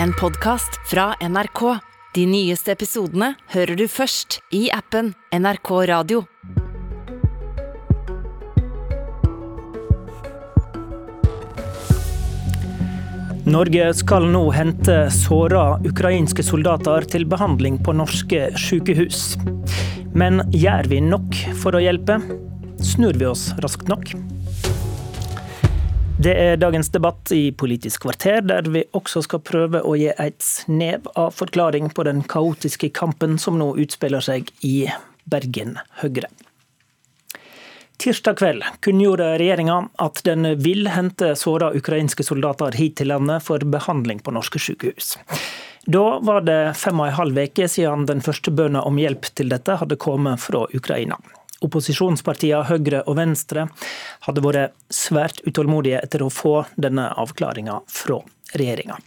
en podkast fra NRK. De nyeste episodene hører du først i appen NRK Radio. Norge skal nå hente såra ukrainske soldater til behandling på norske sykehus. Men gjør vi nok for å hjelpe? Snur vi oss raskt nok? Det er dagens debatt i Politisk kvarter, der vi også skal prøve å gi et snev av forklaring på den kaotiske kampen som nå utspiller seg i Bergen Høyre. Tirsdag kveld kunngjorde regjeringa at den vil hente såra ukrainske soldater hit til landet for behandling på norske sykehus. Da var det fem og en halv uke siden den første bønna om hjelp til dette hadde kommet fra Ukraina. Opposisjonspartiene Høyre og Venstre hadde vært svært utålmodige etter å få denne avklaringa fra regjeringa.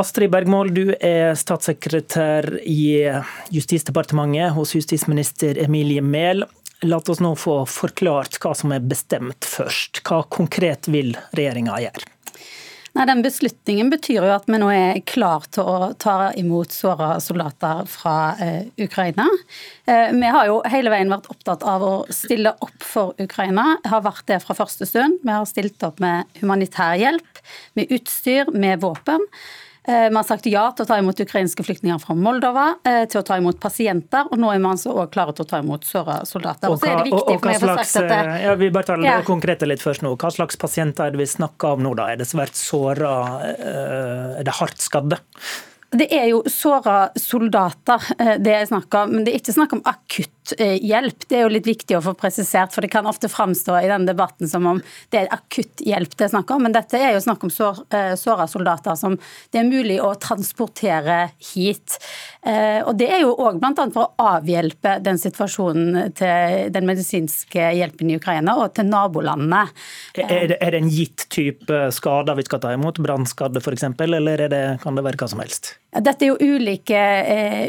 Astrid Bergmål, du er statssekretær i Justisdepartementet hos justisminister Emilie Mehl. La oss nå få forklart hva som er bestemt først. Hva konkret vil regjeringa gjøre? Nei, den Beslutningen betyr jo at vi nå er klar til å ta imot såra soldater fra eh, Ukraina. Eh, vi har jo hele veien vært opptatt av å stille opp for Ukraina. Har vært det fra første stund. Vi har stilt opp med humanitær hjelp, med utstyr, med våpen. Eh, vi har sagt ja til å ta imot ukrainske flyktninger fra Moldova, eh, til å ta imot pasienter, og nå er vi altså også klare til å ta imot såra soldater. Og, hva, og, og hva slags, dette, ja, vi bare tar det ja. konkrete litt først nå. Hva slags pasienter er det vi snakker om nå, da? Er det svært såra, eh, er det hardt skadde? Det er jo såra soldater det er snakk om, men det er ikke snakk om akutt hjelp. Det er jo litt viktig å få presisert, for det kan ofte framstå i denne debatten som om det er akutt hjelp det er snakk om. Men dette er jo snakk om sår, såra soldater som det er mulig å transportere hit. Eh, og det er jo òg bl.a. for å avhjelpe den situasjonen til den medisinske hjelpen i Ukraina og til nabolandene. Er det, er det en gitt type skader vi skal ta imot? Brannskadde f.eks., eller det, kan det være hva som helst? Dette er jo ulike,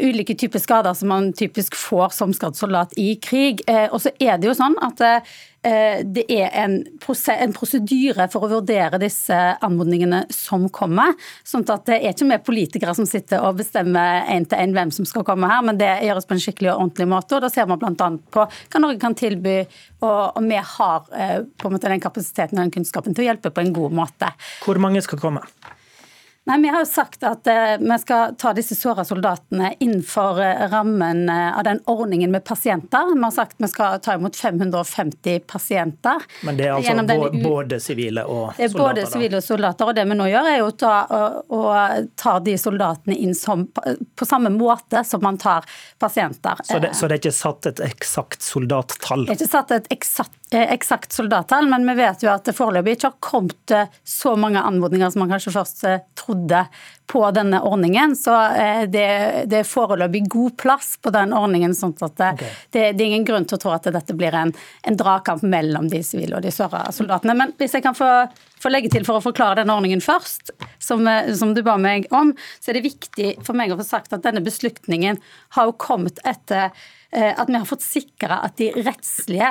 ulike typer skader som man typisk får som skadd soldat i krig. Uh, og så er det jo sånn at uh, det er en, en, prosedyre for å vurdere disse anmodningene som kommer. sånn at det er ikke vi politikere som sitter og bestemmer en til en hvem som skal komme her, men det gjøres på en skikkelig og ordentlig måte. og Da ser man bl.a. på hva Norge kan tilby, og, og vi har på en måte den kapasiteten og den kunnskapen til å hjelpe på en god måte. Hvor mange skal komme? Nei, Vi har jo sagt at eh, vi skal ta disse såra soldatene innenfor uh, rammen eh, av den ordningen med pasienter. Vi har sagt vi skal ta imot 550 pasienter. Men det er altså både sivile og soldater? Det er både sivile og soldater. og Det vi nå gjør, er jo ta, å, ta de soldatene inn som, på samme måte som man tar pasienter. Så det, så det er ikke satt et eksakt soldattall? Det er ikke satt et eksakt eksakt soldattall, men vi vet jo at det foreløpig ikke har kommet så mange anmodninger som man kanskje først trodde trodde på denne ordningen. Så eh, det, det er foreløpig god plass på den ordningen. sånn at det, okay. det, det, er ingen grunn til å tro at dette blir en, en dragkamp mellom de sivile og de såra soldatene. Men hvis jeg kan få, få, legge til for å forklare denne ordningen først, som, eh, som, du ba meg om, så er det viktig for meg å få sagt at denne beslutningen har jo kommet etter eh, at vi har fått sikra at de rettslige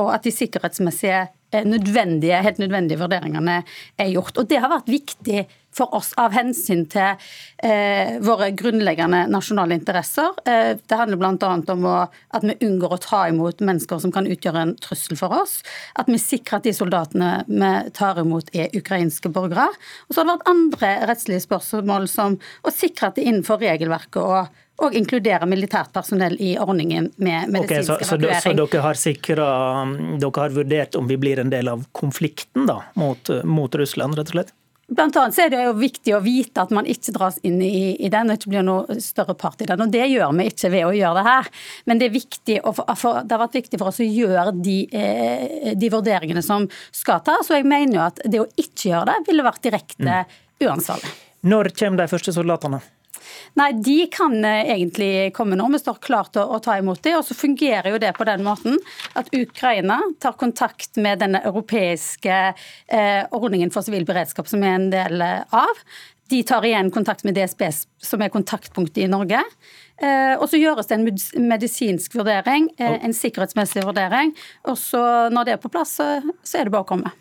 og at de sikkerhetsmessige nødvendige, helt nødvendige vurderingene er gjort. Og det har vært viktig for oss av hensyn til eh, våre grunnleggende nasjonale interesser. Eh, det handler bl.a. om å, at vi unngår å ta imot mennesker som kan utgjøre en trussel for oss. At vi sikrer at de soldatene vi tar imot er ukrainske borgere. Og så har det vært andre rettslige spørsmål som å sikre at det innenfor regelverket og og inkludere militært personell i ordningen med medisinsk okay, så, evakuering. Så, så, dere, har sikret, dere har vurdert om vi blir en del av konflikten da, mot, mot Russland, rett og slett? Blant annet så er det jo viktig å vite at man ikke dras inn i, i den og ikke blir noe større part i den. og Det gjør vi ikke ved å gjøre det her. Men det, å, for, det har vært viktig for oss å gjøre de, eh, de, vurderingene som skal tas. Og jeg mener jo at det å ikke gjøre det ville vært direkte mm. uansvarlig. Når kommer de første soldatene? Nei, de kan eh, egentlig komme nå. Vi står klart til å, ta imot dem. Og så fungerer jo det på den måten at Ukraina tar kontakt med denne europeiske eh, ordningen for sivil beredskap som er en del eh, av. De tar igjen kontakt med DSB, som er kontaktpunktet i Norge. Eh, og så gjøres det en medisinsk vurdering, eh, en sikkerhetsmessig vurdering. Og så når det er på plass, så, så er det bare å komme.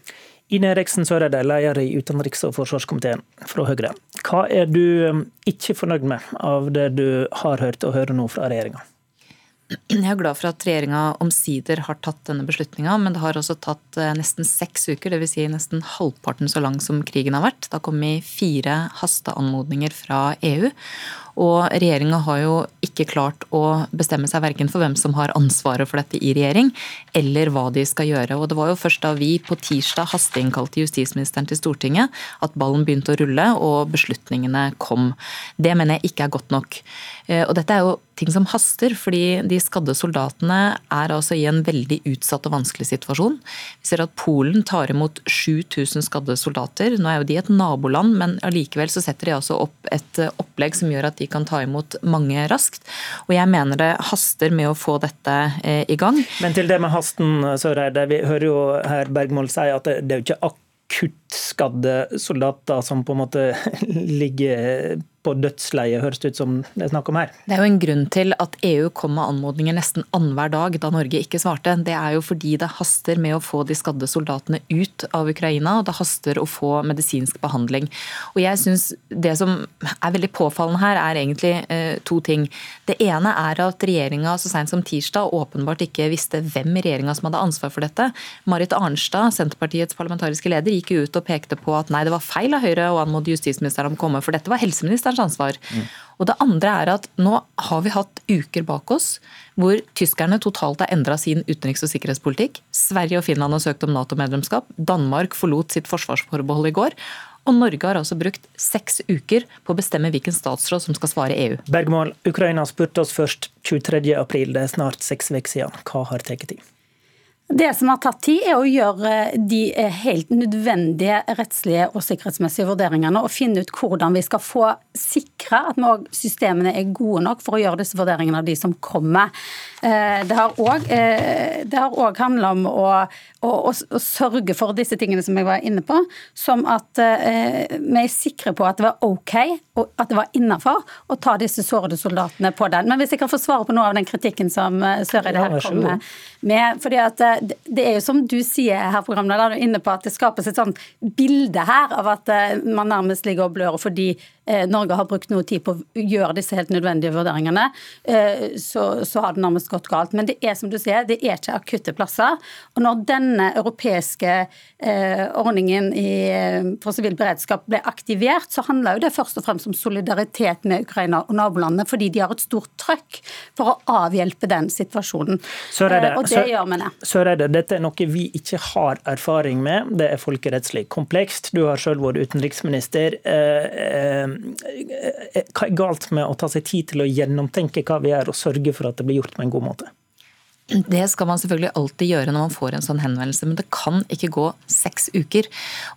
Ine Eriksen Søreide, leder i utenriks- og forsvarskomiteen fra Høyre. Hva er du ikke fornøyd med av det du har hørt og hører nå fra regjeringa? Jeg er glad for at regjeringa omsider har tatt denne beslutninga, men det har også tatt eh, nesten seks uker, dvs. Si nesten halvparten så lang som krigen har vært. Det har kommet fire hasteanmodninger fra EU. Og regjeringa har jo ikke klart å bestemme seg verken for hvem som har ansvaret for dette i regjering, eller hva de skal gjøre. Og det var jo først da vi på tirsdag hasteinnkalte justisministeren til Stortinget at ballen begynte å rulle og beslutningene kom. Det mener jeg ikke er godt nok. Eh, og dette er jo ting som haster, fordi de skadde soldatene er altså i en veldig utsatt og vanskelig situasjon. Vi ser at Polen tar imot 7000 skadde soldater. Nå er jo de et naboland, men allikevel så setter de altså opp et opplegg som gjør at de kan ta imot mange raskt. Og jeg mener det haster med å få dette eh, i gang. Men til det med hasten, Søreide. Vi hører jo her Bergmål si at det, er jo ikke akuttskadde soldater som på en måte ligger på dødsleie, høres det ut som det er snakk om her. Det er jo en grunn til at EU kom med anmodninger nesten annenhver dag da Norge ikke svarte. Det er jo fordi det haster med å få de skadde soldatene ut av Ukraina, og det haster å få medisinsk behandling. Og jeg synes Det som er veldig påfallende her, er egentlig eh, to ting. Det ene er at regjeringa så seint som tirsdag åpenbart ikke visste hvem i regjeringa som hadde ansvar for dette. Marit Arnstad, Senterpartiets parlamentariske leder, gikk ut og pekte på at nei, det var feil av Høyre å anmode justisministeren om å komme, for dette var helseministerens ansvar. Mm. Og det andre er at nå har vi hatt uker bak oss hvor tyskerne totalt har endra sin utenriks- og sikkerhetspolitikk. Sverige og Finland har søkt om Nato-medlemskap. Danmark forlot sitt forsvarsforbehold i går. Og Norge har altså brukt seks uker på å bestemme hvilken statsråd som skal svare EU. Bergmål, Ukraina spurte oss først 23.4, det er snart seks uker siden. Hva har tatt tid? Det som har tatt tid, er å gjøre de helt nødvendige rettslige og sikkerhetsmessige vurderingene og finne ut hvordan vi skal få sikre at systemene er gode nok for å gjøre disse vurderingene av de som kommer. Eh, det har òg eh, handla om å, å, å, sørge for disse tingene som jeg var inne på, som at eh, vi er sikre på at det var OK og at det var innafor å ta disse sårede soldatene på den. Men hvis jeg kan få svare på noe av den kritikken som Søreide her kom med. fordi at det er jo som du sier her, programleder, du er inne på at det skapes et sånt bilde her av at man nærmest ligger og blør fordi Norge har brukt noe tid på å gjøre disse helt nødvendige vurderingene. Så, så har det nærmest gått galt. Men det er som du sier, det er ikke akutte plasser. Og når denne europeiske eh, ordningen i, eh, for sivil beredskap ble aktivert, så handler jo det først og fremst om solidaritet med Ukraina og nabolandene, fordi de har et stort trøkk for å avhjelpe den situasjonen. Søreide, eh, og det gjør vi det. Søreide, dette er noe vi ikke har erfaring med. Det er folkerettslig komplekst. Du har selv vært utenriksminister. Eh, eh, hva er galt med å ta seg tid til å gjennomtenke hva vi gjør, og sørge for at det blir gjort på en god måte. Det skal man selvfølgelig alltid gjøre når man får en sånn henvendelse, men det kan ikke gå seks uker.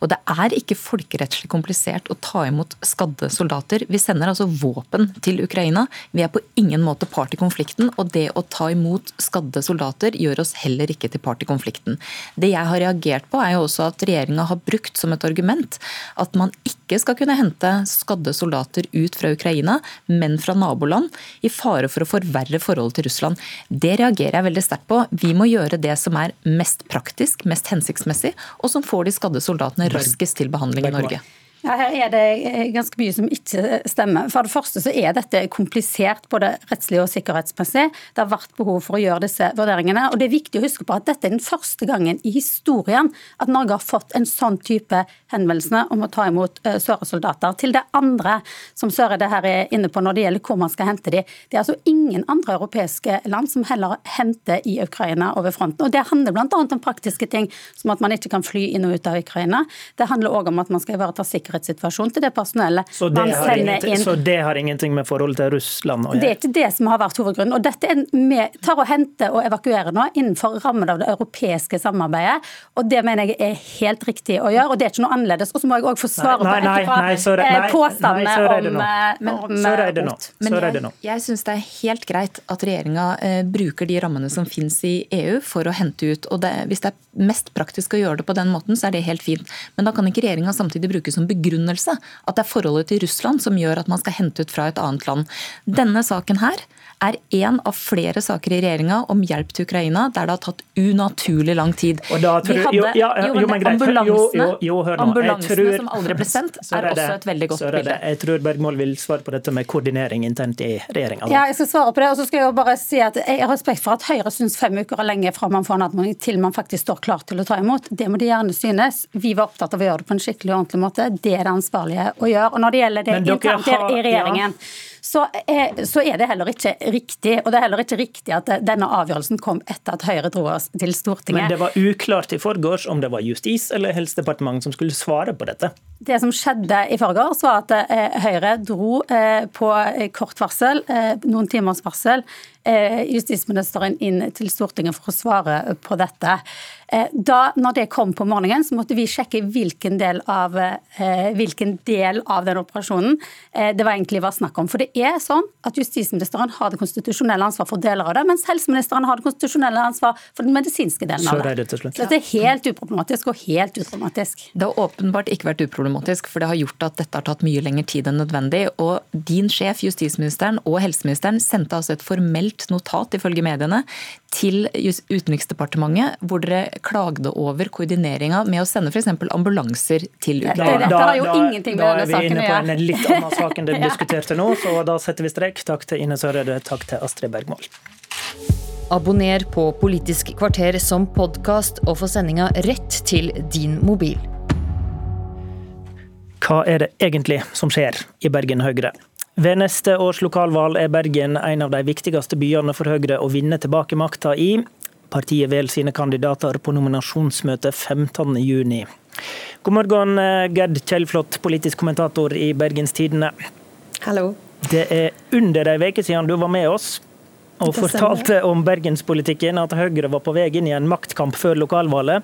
Og det er ikke folkerettslig komplisert å ta imot skadde soldater. Vi sender altså våpen til Ukraina. Vi er på ingen måte part i konflikten, og det å ta imot skadde soldater gjør oss heller ikke til part i konflikten. Det jeg har reagert på, er jo også at regjeringa har brukt som et argument at man ikke skal kunne hente skadde soldater ut fra Ukraina, men fra naboland, i fare for å forverre forholdet til Russland. Det reagerer jeg veldig sterkt på. Vi må gjøre det som er mest praktisk, mest hensiktsmessig, og som får de skadde soldatene raskest til behandling i Norge. Ja, Her er det eh, ganske mye som ikke stemmer. For det første så er dette komplisert både rettslig og sikkerhetsmessig. Det har vært behov for å gjøre disse vurderingene. Og det er viktig å huske på at dette er den første gangen i historien at Norge har fått en sånn type henvendelse om å ta imot uh, soldater. Til det andre som Søreide her er inne på når det gjelder hvor man skal hente de. Det er altså ingen andre europeiske land som heller henter i Ukraina over fronten. Og Det handler bl.a. om praktiske ting, som at man ikke kan fly inn og ut av Ukraina. Det handler òg om at man skal ivareta sikkerhet sikkerhetssituasjon til det personellet så det man sender inn. Så det har ingenting med forholdet til Russland å gjøre? Det er ikke det som har vært hovedgrunnen. Og dette er med, tar å hente og evakuere nå innenfor rammen av det europeiske samarbeidet. Og det mener jeg er helt riktig å gjøre, og det er ikke noe annerledes. Og så må jeg òg få svare på etterpå påstandene om, om Søreide nå. Men jeg, jeg syns det er helt greit at regjeringa eh, bruker de rammene som finnes i EU for å hente ut. Og det, hvis det er mest praktisk å gjøre det på den måten, så er det helt fint. Men da kan ikke regjeringa samtidig bruke som begrunnelse begrunnelse at det er forholdet til Russland som gjør at man skal hente ut fra et annet land. Denne saken her er én av flere saker i regjeringa om hjelp til Ukraina der det har tatt unaturlig lang tid. Og da tror, Vi hadde, jo, ja, jo, jo, men ambulansene, Jo, ambulansene tror- som aldri ble sendt, er det- også et veldig godt bilde. Jeg tror Bergmål vil svare på dette med koordinering internt i regjeringa. Ja, jeg skal svare på det. Og så skal jeg jo bare si at jeg har respekt for at Høyre syns fem uker er lenge fra man får en anmodning til man faktisk står klar til å ta imot. Det må de gjerne synes. Vi var opptatt av å gjøre det på en skikkelig og ordentlig måte. Det er det ansvarlige å gjøre. Og når det gjelder det internt har- i regjeringen, så, er, så er det heller ikke riktig. Og det er heller ikke riktig at denne avgjørelsen kom etter at Høyre dro oss til Stortinget. Men det var uklart i forgårs om det var Justis- eller Helsedepartementet som skulle svare på dette. Det som skjedde i forgårs, var at eh, Høyre dro eh, på eh, kort varsel, eh, noen timers varsel, eh, justisministeren inn til Stortinget for å svare på dette. Eh, da når det kom på morgenen, så måtte vi sjekke hvilken del av, eh, hvilken del av den operasjonen eh, det var egentlig var snakk om. For det er sånn at justisministeren har det konstitusjonelle ansvar for deler av det, mens helseministeren har det konstitusjonelle ansvar for den medisinske delen av det. Så dette er helt uproblematisk og helt uproblematisk. Det har åpenbart ikke vært uproblematisk, for det har gjort at dette har tatt mye lengre tid enn nødvendig. Og din sjef, justisministeren og helseministeren sendte altså et formelt notat, ifølge mediene, til Utenriksdepartementet, hvor dere klagde over koordineringa med å sende f.eks. ambulanser til Det- Ukraina. dette har jo ingenting med da er vi inne på en litt annen sak enn det vi diskuterte nå, så da setter vi strek. Takk til Ine Søreide, takk til Astrid Bergmål. Abonner på Politisk kvarter som podkast og få sendinga rett til din mobil. Hva er det egentlig som skjer i Bergen Høyre? Ved neste års lokalvalg er Bergen en av de viktigste byene for Høyre å vinne tilbake makta i. Partiet velger sine kandidater på nominasjonsmøtet 15.6. God morgen, eh, Gerd Kjellflot, politisk kommentator i Bergens Tidende. Hallo. Det er under ei uke siden du var med oss og fortalte om bergenspolitikken, at Høyre var på vei inn i en maktkamp før lokalvalget.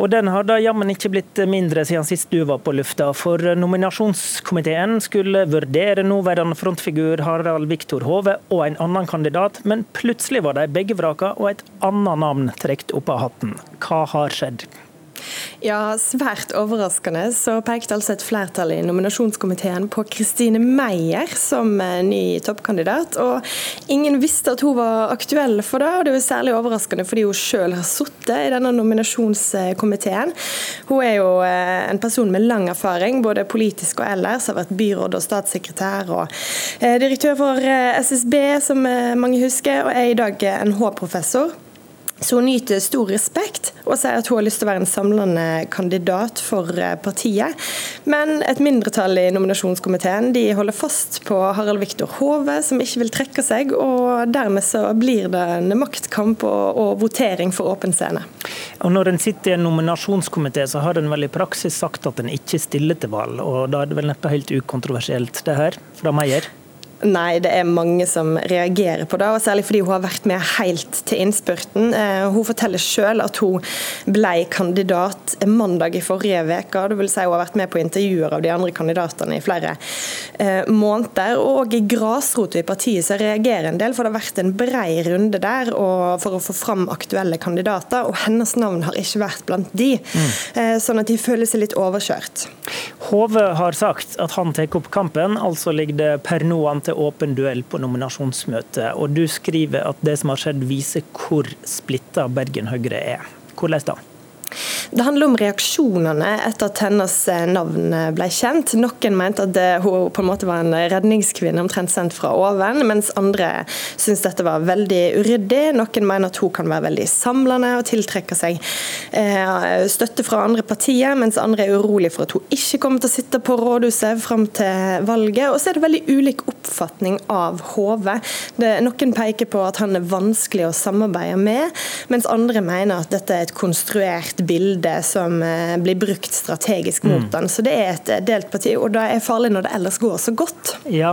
Og den har da jammen ikke blitt mindre siden sist du var på lufta, for nominasjonskomiteen skulle vurdere nåværende frontfigur Harald Viktor Hove og en annen kandidat, men plutselig var de begge vraka og et annet navn trukket opp av hatten. Hva har skjedd? Ja, Svært overraskende så pekte altså et flertall i nominasjonskomiteen på Kristine Meyer som eh, ny toppkandidat. og Ingen visste at hun var aktuell for det, og det er jo særlig overraskende fordi hun selv har sittet i denne nominasjonskomiteen. Hun er jo eh, en person med lang erfaring, både politisk og ellers. Har vært byråd og statssekretær og eh, direktør for SSB, som mange husker, og er i dag NH-professor. Så hun nyter stor respekt og sier at hun har lyst til å være en samlende kandidat for eh, partiet. Men et mindretall i nominasjonskomiteen de holder fast på Harald Viktor Hove, som ikke vil trekke seg. og Dermed så blir det en maktkamp og, og votering for åpen scene. Og Når en sitter i en nominasjonskomité, så har en vel i praksis sagt at en ikke stiller til valg. og Da er det vel neppe helt ukontroversielt, det her, fra Meyer? Nei, det er mange som reagerer på det, og særlig fordi hun har vært med helt til innspurten. Eh, Hun forteller selv at hun ble kandidat mandag i forrige uke. Vil si hun har vært med på intervjuer av de andre kandidatene i flere eh, måneder. Og i grasrota i partiet så reagerer en del, for det har vært en brei runde der for å få fram aktuelle kandidater, og hennes navn har ikke vært blant de. Mm. Sånn at de føler seg litt overkjørt. Hove har sagt at han tar opp kampen, altså ligger det per nå an til åpen duell på nominasjonsmøtet. Og du skriver at det som har skjedd viser hvor splitta Bergen Høyre er. Hvordan da? Det handler om reaksjonene etter at hennes eh, navn ble kjent. Noen mente at hun på en måte var en redningskvinne omtrent sendt fra oven, mens andre syns dette var veldig uryddig. Noen mener at hun kan være veldig samlende og tiltrekke seg eh, støtte fra andre partier, mens andre er urolig for at hun ikke kommer til å sitte på rådhuset fram til valget. Og så er det veldig ulik oppfatning av Hove. Det- Noen peker på at han er vanskelig å samarbeide med, mens andre mener at dette er et konstruert bilde som eh, blir brukt strategisk mot den. Så det er et eh, delt parti, og det er farlig når det ellers går så godt. Ja,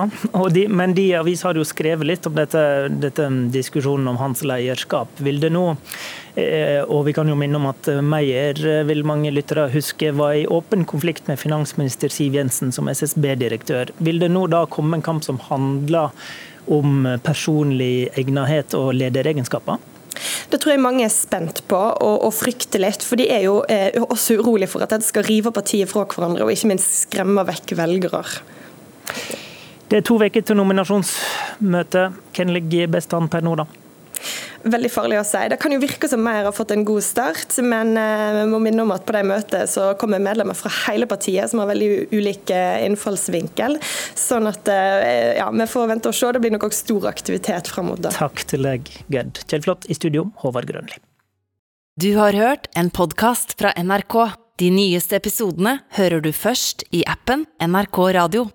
de, men de aviser har jo skrevet litt om dette, dette diskusjonen om hans lederskap. Vil det nå eh, og vi kan jo minne om at Meyer vil mange lyttere huske var i åpen konflikt med finansminister Siv Jensen som SSB-direktør. Vil det nå da komme en kamp som handler om personlig egnethet og lederegenskaper? Det tror jeg mange er spent på og, og frykter litt. For de er jo eh, også urolig for at dette skal rive partiet fra hverandre, og ikke minst skremme vekk velgere. Det er to uker til nominasjonsmøte. Hvem ligger best an per nå, da? Veldig farlig å si. Det kan jo virke som Meyer har fått en god start, men vi må minne om at på det møtet så kommer medlemmer fra hele partiet som har veldig ulike innfallsvinkel. Sånn at ja, vi får vente og se. Det blir nok også stor aktivitet fram mot det. Takk til deg, Gerd Kjellflot. I studio, Håvard Grønli. Du har hørt en podkast fra NRK. De nyeste episodene hører du først i appen NRK Radio.